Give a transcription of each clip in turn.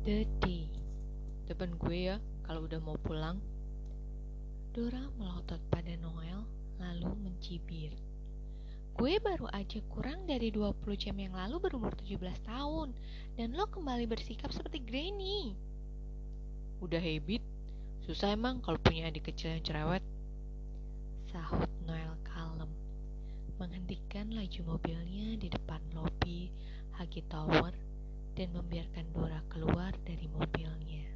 The Depan gue ya kalau udah mau pulang. Dora melotot pada Noel lalu mencibir. Gue baru aja kurang dari 20 jam yang lalu berumur 17 tahun Dan lo kembali bersikap seperti Granny. Udah habit? Susah emang kalau punya adik kecil yang cerewet. Sahut Noel kalem. Menghentikan laju mobilnya di depan lobi Hagi Tower dan membiarkan Dora keluar dari mobilnya.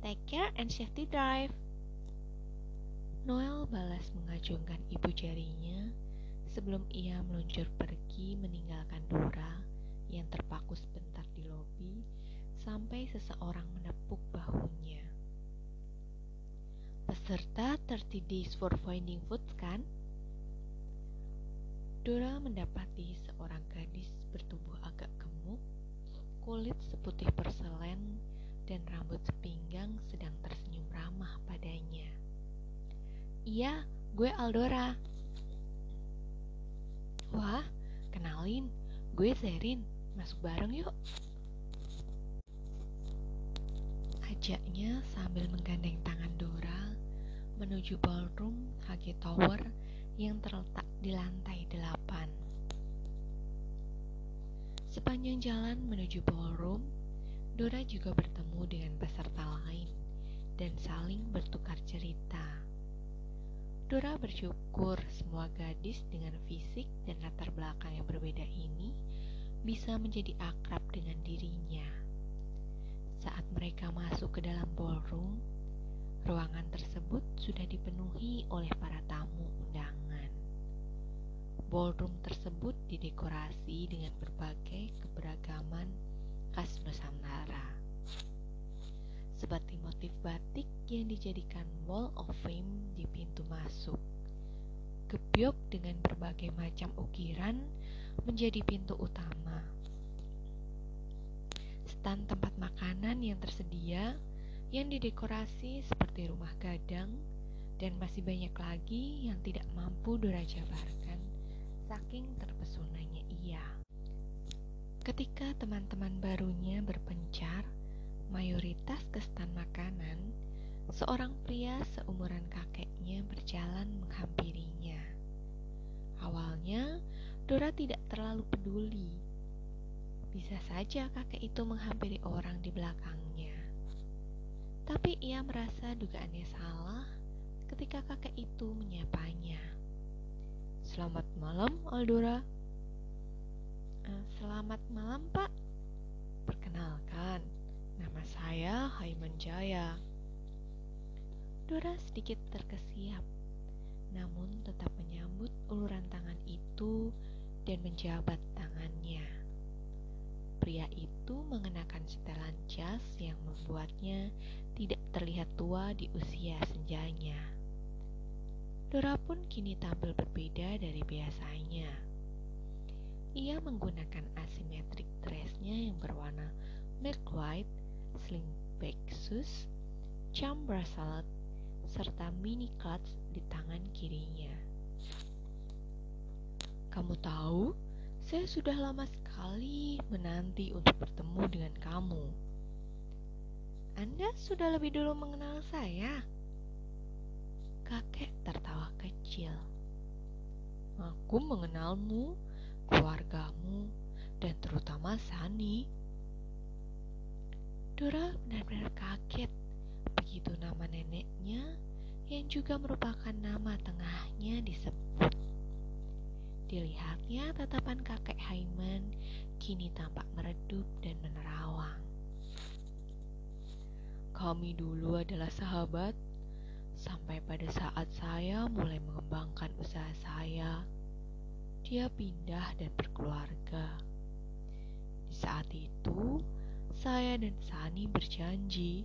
Take care and safety drive. Noel balas mengajungkan ibu jarinya sebelum ia meluncur pergi meninggalkan Dora yang terpaku sebentar di lobi sampai seseorang menepuk bahunya. Peserta 30 Days for Finding Food kan? Dora mendapati seorang gadis bertubuh agak gemuk kulit seputih perselen dan rambut sepinggang sedang tersenyum ramah padanya. Iya, gue Aldora. Wah, kenalin, gue Zerin. Masuk bareng yuk. Ajaknya sambil menggandeng tangan Dora menuju ballroom HG Tower yang terletak di lantai delapan. Sepanjang jalan menuju ballroom, Dora juga bertemu dengan peserta lain dan saling bertukar cerita. Dora bersyukur semua gadis dengan fisik dan latar belakang yang berbeda ini bisa menjadi akrab dengan dirinya. Saat mereka masuk ke dalam ballroom, ruangan tersebut sudah dipenuhi oleh para tamu undangan. Ballroom tersebut didekorasi dengan berbagai keberagaman khas Nusantara. Seperti motif batik yang dijadikan wall of fame di pintu masuk. Gebyok dengan berbagai macam ukiran menjadi pintu utama. Stand tempat makanan yang tersedia yang didekorasi seperti rumah gadang dan masih banyak lagi yang tidak mampu Dora jabarkan saking terpesonanya ia. Ketika teman-teman barunya berpencar, mayoritas ke stan makanan, seorang pria seumuran kakeknya berjalan menghampirinya. Awalnya, Dora tidak terlalu peduli. Bisa saja kakek itu menghampiri orang di belakangnya. Tapi ia merasa dugaannya salah ketika kakek itu menyapanya. Selamat malam, Aldora. Uh, selamat malam, Pak. Perkenalkan, nama saya Haiman Jaya. Dora sedikit terkesiap, namun tetap menyambut uluran tangan itu dan menjabat tangannya. Pria itu mengenakan setelan jas yang membuatnya tidak terlihat tua di usia senjanya. Dora pun kini tampil berbeda dari biasanya. Ia menggunakan asymmetric dressnya yang berwarna milk white, sling back shoes, charm bracelet, serta mini clutch di tangan kirinya. Kamu tahu, saya sudah lama sekali menanti untuk bertemu dengan kamu. Anda sudah lebih dulu mengenal saya. Kakek tertawa kecil. Aku mengenalmu, keluargamu, dan terutama Sani. Dora benar-benar kaget begitu nama neneknya yang juga merupakan nama tengahnya disebut. Dilihatnya tatapan kakek Haiman kini tampak meredup dan menerawang. Kami dulu adalah sahabat Sampai pada saat saya mulai mengembangkan usaha saya, dia pindah dan berkeluarga. Di saat itu, saya dan Sani berjanji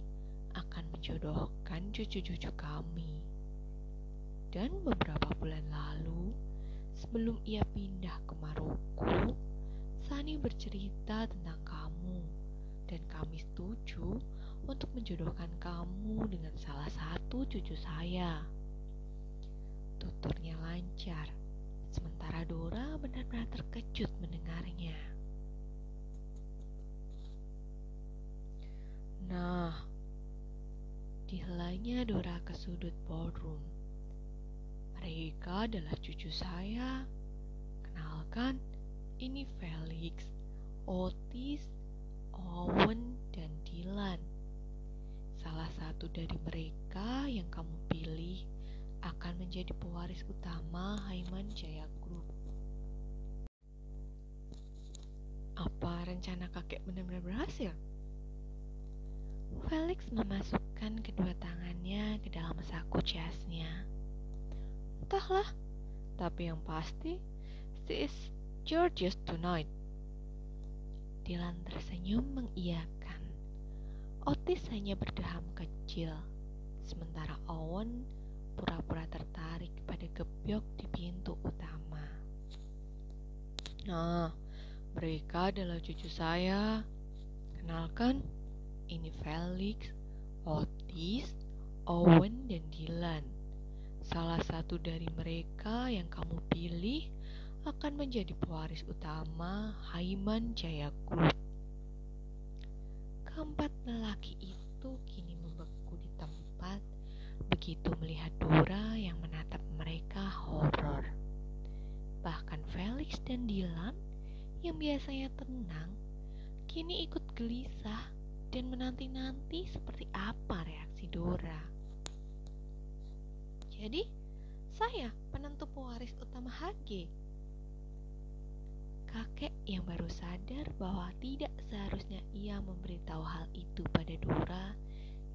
akan menjodohkan cucu-cucu kami. Dan beberapa bulan lalu, sebelum ia pindah ke Maroko, Sani bercerita tentang kamu dan kami setuju untuk menjodohkan kamu dengan salah satu cucu saya. Tuturnya lancar, sementara Dora benar-benar terkejut mendengarnya. Dihelanya Dora ke sudut ballroom. Mereka adalah cucu saya. Kenalkan, ini Felix, Otis, Owen, dan Dylan. Salah satu dari mereka yang kamu pilih akan menjadi pewaris utama Haiman Jaya Group. Apa rencana kakek benar-benar berhasil? Felix memasukkan kedua tangannya ke dalam saku jasnya. Entahlah, tapi yang pasti, she is George's tonight. Dylan tersenyum mengiyakan. Otis hanya berdeham kecil, sementara Owen pura-pura tertarik pada gebyok di pintu utama. Nah, mereka adalah cucu saya. Kenalkan, ini Felix, Otis, Owen, dan Dylan. Salah satu dari mereka yang kamu pilih akan menjadi pewaris utama Haiman Jaya. Lelaki itu kini membeku di tempat begitu melihat Dora yang menatap mereka horor. Bahkan Felix dan Dylan yang biasanya tenang kini ikut gelisah dan menanti-nanti seperti apa reaksi Dora. Jadi, saya penentu pewaris utama HG. Kakek yang baru sadar bahwa tidak seharusnya ia memberitahu hal itu pada Dora,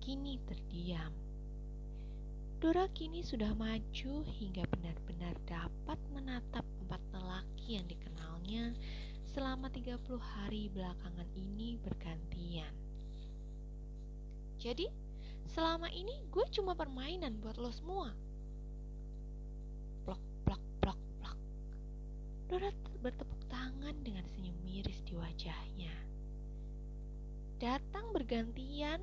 kini terdiam. Dora kini sudah maju hingga benar-benar dapat menatap empat lelaki yang dikenalnya selama 30 hari belakangan ini bergantian. Jadi, selama ini gue cuma permainan buat lo semua. Plok, plok, plok, plok. Dora bertepuk tangan dengan senyum miris di wajahnya. Datang bergantian,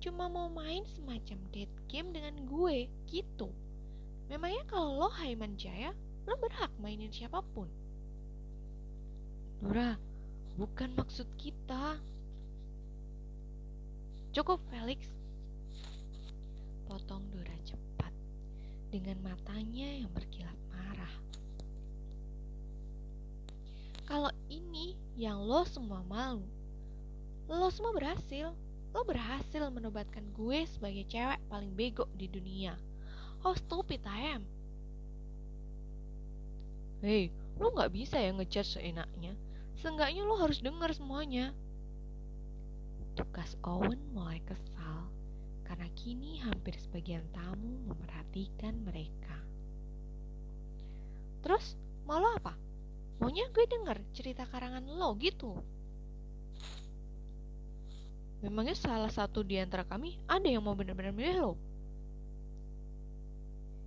cuma mau main semacam date game dengan gue, gitu. Memangnya kalau lo Haiman Jaya, lo berhak mainin siapa pun. Dora, bukan maksud kita. Cukup Felix. Potong Dora cepat dengan matanya yang berkilat marah. Kalau ini yang lo semua malu, lo semua berhasil. Lo berhasil menobatkan gue sebagai cewek paling bego di dunia. How stupid I am. Hei, lo gak bisa ya ngechat seenaknya. Seenggaknya lo harus dengar semuanya. Tugas Owen mulai kesal karena kini hampir sebagian tamu memperhatikan mereka. Terus, mau lo apa? Maunya gue denger cerita karangan lo gitu. Memangnya salah satu di antara kami ada yang mau benar-benar milih lo?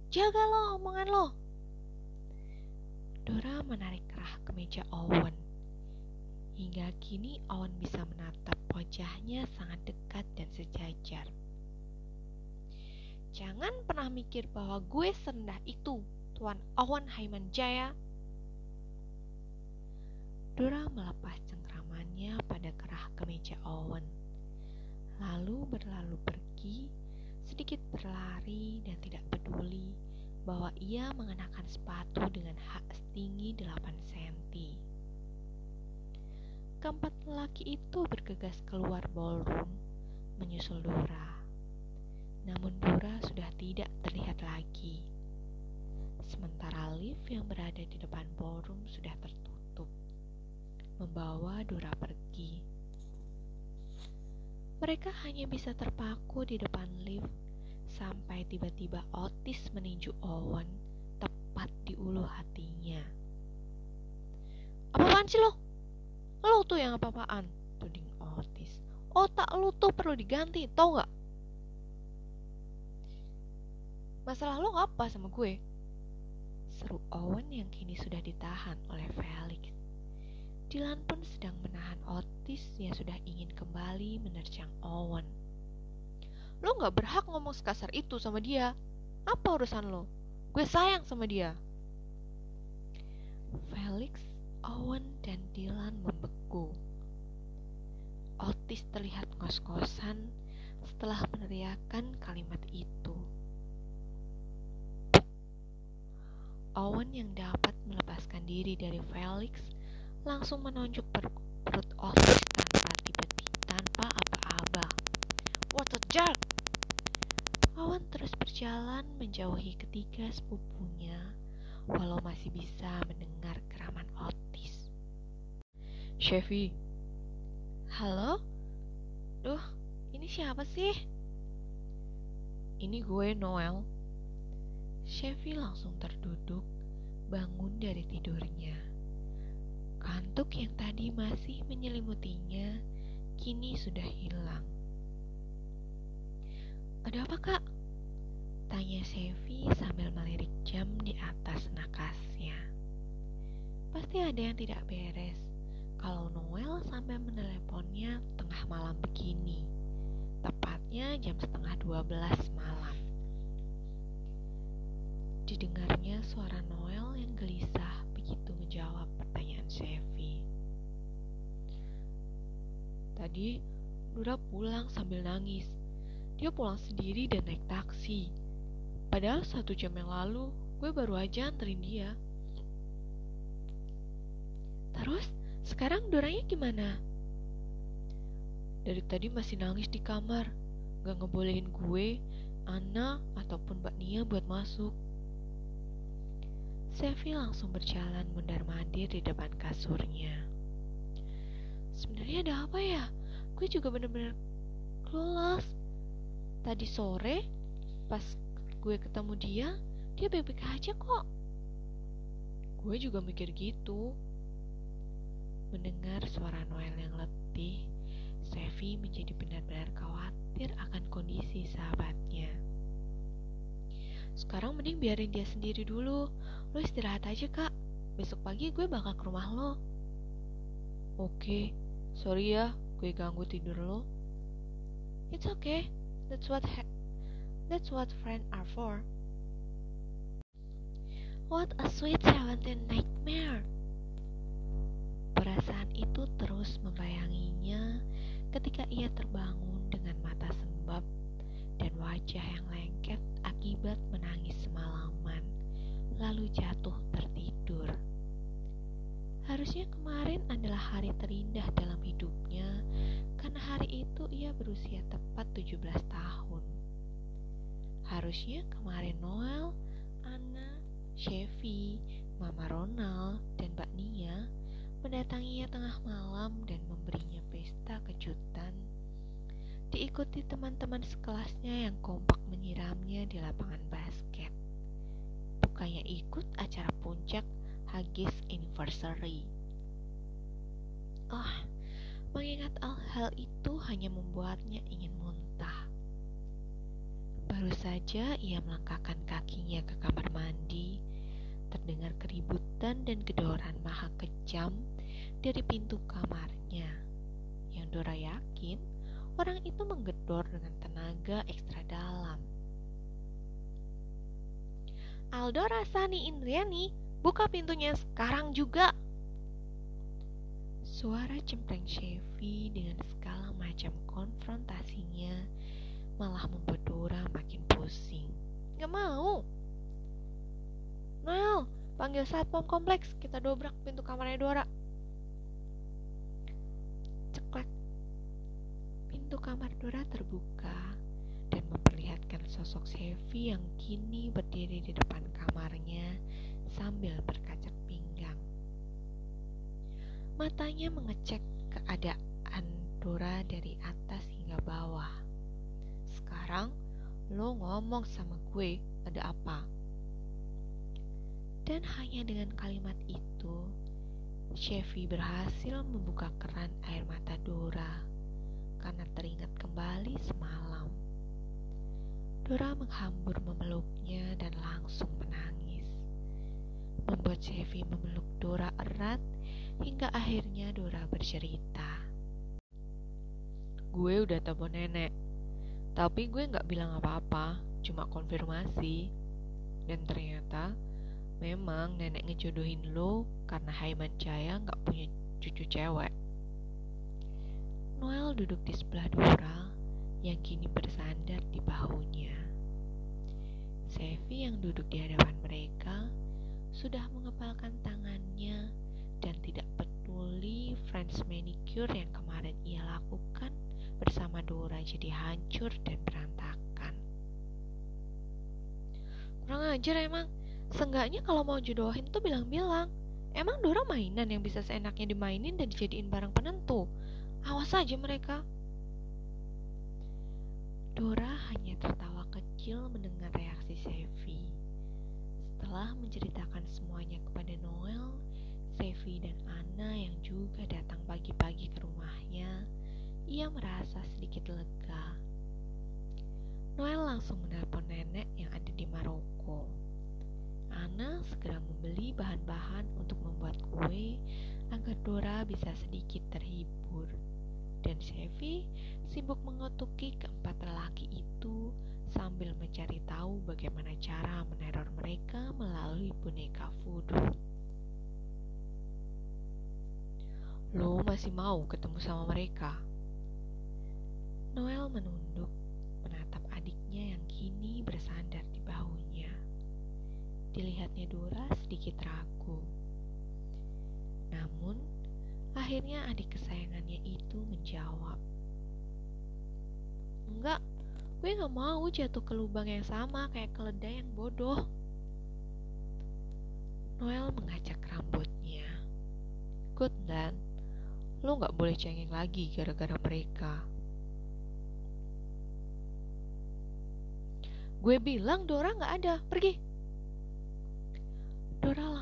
Jaga lo omongan lo. Dora menarik kerah ke meja Owen. Hingga kini Owen bisa menatap wajahnya sangat dekat dan sejajar. Jangan pernah mikir bahwa gue serendah itu, Tuan Owen Haiman Jaya. Dora melepas cengkramannya pada kerah kemeja Owen. Lalu berlalu pergi, sedikit berlari dan tidak peduli bahwa ia mengenakan sepatu dengan hak setinggi 8 cm. Keempat lelaki itu bergegas keluar ballroom, menyusul Dora. Namun Dora sudah tidak terlihat lagi. Sementara lift yang berada di depan ballroom sudah tertutup, membawa Dora pergi. Mereka hanya bisa terpaku di depan lift sampai tiba-tiba Otis meninju Owen tepat di ulu hatinya. Apaan sih lo? Lo tuh yang apa-apaan, tuding Otis. Otak lo tuh perlu diganti, tau gak? Masalah lo apa sama gue? Seru Owen yang kini sudah ditahan oleh Felix. Dylan pun sedang menahan Otis yang sudah ingin kembali menerjang Owen. Lo gak berhak ngomong sekasar itu sama dia. Apa urusan lo? Gue sayang sama dia. Felix Owen dan Dylan membeku. Otis terlihat ngos-ngosan setelah meneriakkan kalimat itu. Owen yang dapat melepaskan diri dari Felix langsung menunjuk perut Otis tanpa tiba-tiba tanpa apa-apa. What a jerk! Owen terus berjalan menjauhi ketiga sepupunya walau masih bisa mendengar geraman Otis. Chevy. Halo? Duh, ini siapa sih? Ini gue Noel. Chevy langsung terduduk, bangun dari tidurnya. Kantuk yang tadi masih menyelimutinya, kini sudah hilang. Ada apa kak? Tanya Chevy sambil melirik jam di atas nakasnya. Pasti ada yang tidak beres kalau Noel sampai meneleponnya tengah malam begini. Tepatnya jam setengah dua belas malam. Didengarnya suara Noel yang gelisah begitu menjawab pertanyaan Chevy. Tadi Dura pulang sambil nangis. Dia pulang sendiri dan naik taksi. Padahal satu jam yang lalu gue baru aja anterin dia. Terus sekarang Doranya gimana? Dari tadi masih nangis di kamar. Gak ngebolehin gue, Anna, ataupun Mbak Nia buat masuk. Sevi langsung berjalan mundar-mandir di depan kasurnya. Sebenarnya ada apa ya? Gue juga bener-bener clueless. Tadi sore, pas gue ketemu dia, dia baik-baik aja kok. Gue juga mikir gitu. Mendengar suara Noel yang letih, Sevi menjadi benar-benar khawatir akan kondisi sahabatnya. Sekarang mending biarin dia sendiri dulu. Lo istirahat aja kak. Besok pagi gue bakal ke rumah lo. Oke, sorry ya, gue ganggu tidur lo. It's okay. That's what that's what friends are for. What a sweet seventeen nightmare. Perasaan itu terus membayanginya ketika ia terbangun dengan mata sembab dan wajah yang lengket akibat menangis semalaman, lalu jatuh tertidur. Harusnya kemarin adalah hari terindah dalam hidupnya, karena hari itu ia berusia tepat 17 tahun. Harusnya kemarin Noel, Anna, Chevy, Mama Ronald, dan Mbak Nia mendatanginya tengah malam dan memberinya pesta kejutan diikuti teman-teman sekelasnya yang kompak menyiramnya di lapangan basket. Bukannya ikut acara puncak Haggis Anniversary. Oh, mengingat hal itu hanya membuatnya ingin muntah. Baru saja ia melangkahkan kakinya ke kamar mandi, terdengar keributan dan gedoran maha kejam dari pintu kamarnya. Yang Dora yakin Orang itu menggedor dengan tenaga ekstra dalam. Aldo Rasani Indriani, buka pintunya sekarang juga. Suara cempreng Chevy dengan segala macam konfrontasinya malah membuat Dora makin pusing. Gak mau. Noel, panggil satpam kompleks, kita dobrak pintu kamarnya Dora. Ceklek Pintu kamar Dora terbuka dan memperlihatkan sosok Sevi yang kini berdiri di depan kamarnya sambil berkaca pinggang. Matanya mengecek keadaan Dora dari atas hingga bawah. Sekarang lo ngomong sama gue ada apa? Dan hanya dengan kalimat itu, Chevy berhasil membuka keran air mata Dora karena teringat kembali semalam. Dora menghambur memeluknya dan langsung menangis. Membuat Chevy memeluk Dora erat hingga akhirnya Dora bercerita. Gue udah telepon nenek, tapi gue gak bilang apa-apa, cuma konfirmasi. Dan ternyata memang nenek ngejodohin lo karena Haiman Jaya gak punya cucu cewek. Noel duduk di sebelah Dora yang kini bersandar di bahunya. Sevi yang duduk di hadapan mereka sudah mengepalkan tangannya dan tidak peduli French manicure yang kemarin ia lakukan bersama Dora jadi hancur dan berantakan. Kurang ajar emang, seenggaknya kalau mau jodohin tuh bilang-bilang. Emang Dora mainan yang bisa seenaknya dimainin dan dijadiin barang penentu? Awas aja mereka. Dora hanya tertawa kecil mendengar reaksi Sevi. Setelah menceritakan semuanya kepada Noel, Sevi dan Anna yang juga datang pagi-pagi ke rumahnya, ia merasa sedikit lega. Noel langsung menelpon nenek yang ada di Maroko. Anna segera membeli bahan-bahan untuk membuat kue agar Dora bisa sedikit terhibur. Dan Chevy sibuk mengetuki keempat lelaki itu sambil mencari tahu bagaimana cara meneror mereka melalui boneka voodoo. Lo masih mau ketemu sama mereka? Noel menunduk menatap adiknya yang kini bersandar di bahunya. Dilihatnya Dora sedikit ragu. Namun, akhirnya adik kesayangannya itu menjawab. Enggak, gue gak mau jatuh ke lubang yang sama kayak keledai yang bodoh. Noel mengacak rambutnya. Good dan, lo gak boleh cengeng lagi gara-gara mereka. Gue bilang Dora gak ada, pergi.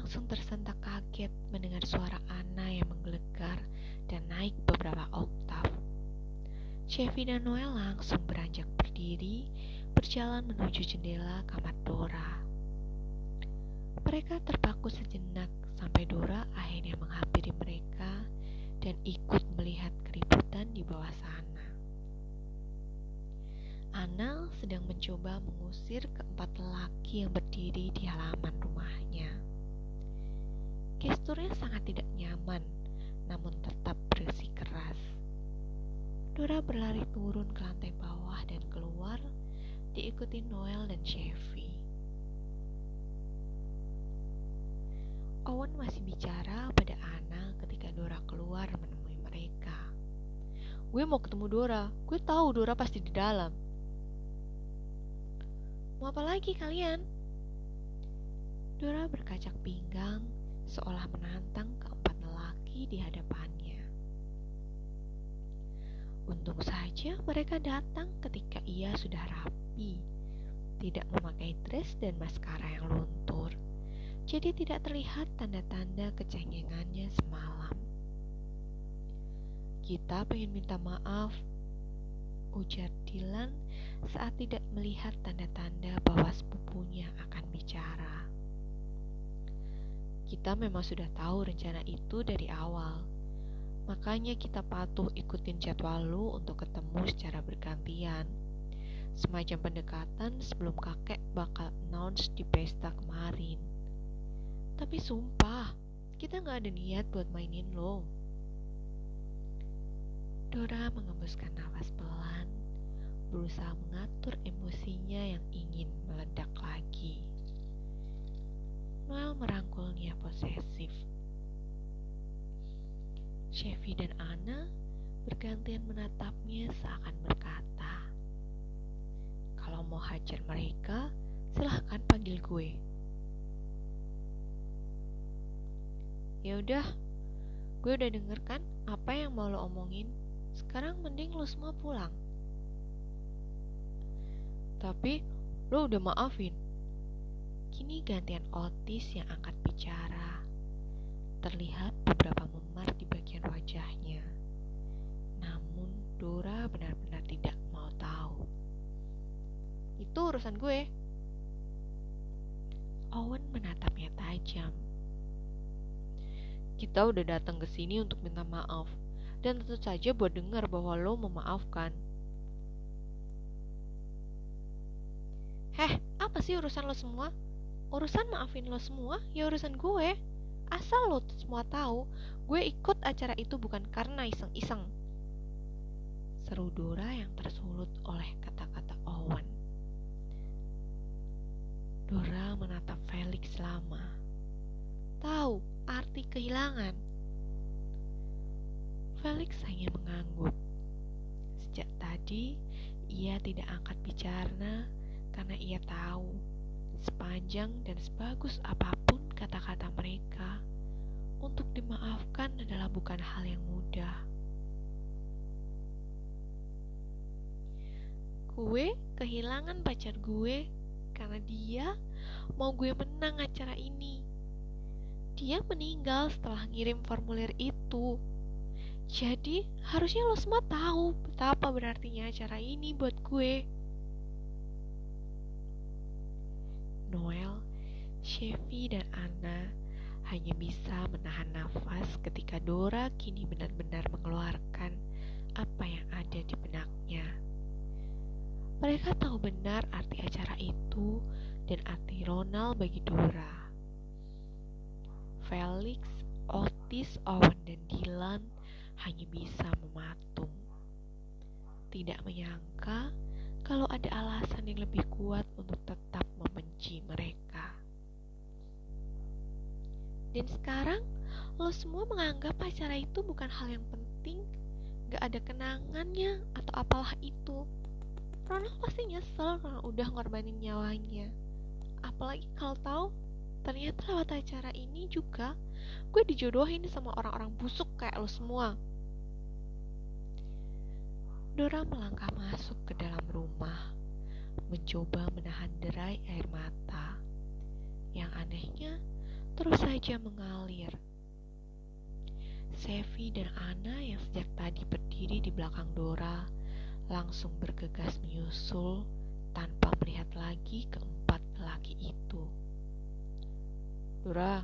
Langsung tersentak kaget mendengar suara Anna yang menggelegar dan naik beberapa oktav. Chevy dan Noel langsung beranjak berdiri, berjalan menuju jendela kamar Dora. Mereka terpaku sejenak sampai Dora akhirnya menghampiri mereka dan ikut melihat keributan di bawah sana. Anna sedang mencoba mengusir keempat lelaki yang berdiri di halaman rumahnya. Gesturnya sangat tidak nyaman, namun tetap bersih keras. Dora berlari turun ke lantai bawah dan keluar, diikuti Noel dan Chevy. Owen masih bicara pada Anna ketika Dora keluar menemui mereka. Gue mau ketemu Dora, gue tahu Dora pasti di dalam. Mau apa lagi kalian? Dora berkacak pinggang seolah menantang keempat lelaki di hadapannya. Untung saja mereka datang ketika ia sudah rapi, tidak memakai dress dan maskara yang luntur, jadi tidak terlihat tanda-tanda kecengengannya semalam. Kita pengen minta maaf, ujar Dylan saat tidak melihat tanda-tanda bahwa sepupunya akan bicara. Kita memang sudah tahu rencana itu dari awal. Makanya kita patuh ikutin jadwal lu untuk ketemu secara bergantian. Semacam pendekatan sebelum kakek bakal announce di pesta kemarin. Tapi sumpah, kita gak ada niat buat mainin lo. Dora mengembuskan nafas pelan, berusaha mengatur emosinya yang ingin meledak lagi. Noel merangkulnya posesif. Chevy dan Anna bergantian menatapnya seakan berkata, Kalau mau hajar mereka, silahkan panggil gue. Ya udah, gue udah denger kan apa yang mau lo omongin. Sekarang mending lo semua pulang. Tapi lo udah maafin, Kini gantian Otis yang angkat bicara. Terlihat beberapa memar di bagian wajahnya. Namun Dora benar-benar tidak mau tahu. Itu urusan gue. Owen menatapnya tajam. Kita udah datang ke sini untuk minta maaf. Dan tentu saja buat dengar bahwa lo memaafkan. Heh, apa sih urusan lo semua? Urusan maafin lo semua ya urusan gue asal lo semua tahu gue ikut acara itu bukan karena iseng-iseng Seru Dora yang tersulut oleh kata-kata Owen. Dora menatap Felix lama. Tahu arti kehilangan. Felix hanya mengangguk. Sejak tadi, ia tidak angkat bicara karena ia tahu sepanjang dan sebagus apa pun kata-kata mereka, untuk dimaafkan adalah bukan hal yang mudah. Gue kehilangan pacar gue karena dia mau gue menang acara ini. Dia meninggal setelah ngirim formulir itu. Jadi harusnya lo semua tahu betapa berartinya acara ini buat gue. Noel, Chevy, dan Anna hanya bisa menahan nafas ketika Dora kini benar-benar mengeluarkan apa yang ada di benaknya. Mereka tahu benar arti acara itu dan arti Ronald bagi Dora. Felix, Otis, Owen, dan Dylan hanya bisa mematung. Tidak menyangka kalau ada alasan yang lebih kuat untuk tetap membenci mereka. Dan sekarang lo semua menganggap acara itu bukan hal yang penting, gak ada kenangannya atau apalah itu. Ronald pasti nyesel karena udah ngorbanin nyawanya. Apalagi kalau tahu ternyata lewat acara ini juga gue dijodohin sama orang-orang busuk kayak lo semua. Dora melangkah masuk ke dalam rumah, mencoba menahan derai air mata. Yang anehnya, terus saja mengalir. Sevi dan Ana yang sejak tadi berdiri di belakang Dora langsung bergegas menyusul tanpa melihat lagi keempat lelaki itu. Dora,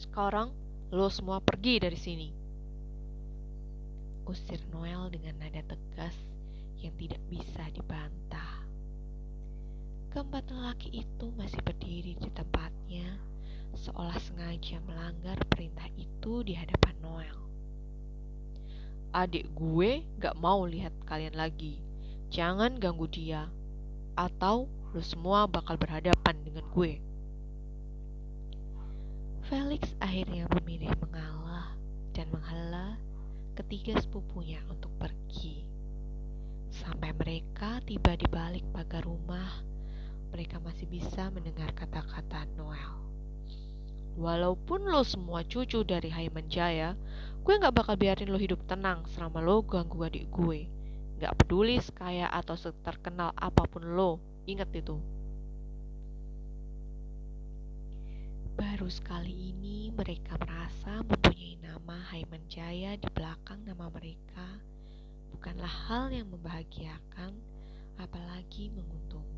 sekarang lo semua pergi dari sini usir Noel dengan nada tegas yang tidak bisa dibantah. Keempat lelaki itu masih berdiri di tempatnya, seolah sengaja melanggar perintah itu di hadapan Noel. Adik gue gak mau lihat kalian lagi. Jangan ganggu dia, atau lo semua bakal berhadapan dengan gue. Felix akhirnya memilih mengalah dan menghela ketiga sepupunya untuk pergi. Sampai mereka tiba di balik pagar rumah, mereka masih bisa mendengar kata-kata Noel. Walaupun lo semua cucu dari Haiman Jaya, gue gak bakal biarin lo hidup tenang selama lo ganggu adik gue. Gak peduli sekaya atau seterkenal apa pun lo, inget itu. Baru sekali ini mereka merasa mempunyai nama Haiman Jaya di belakang nama mereka bukanlah hal yang membahagiakan, apalagi menguntungkan.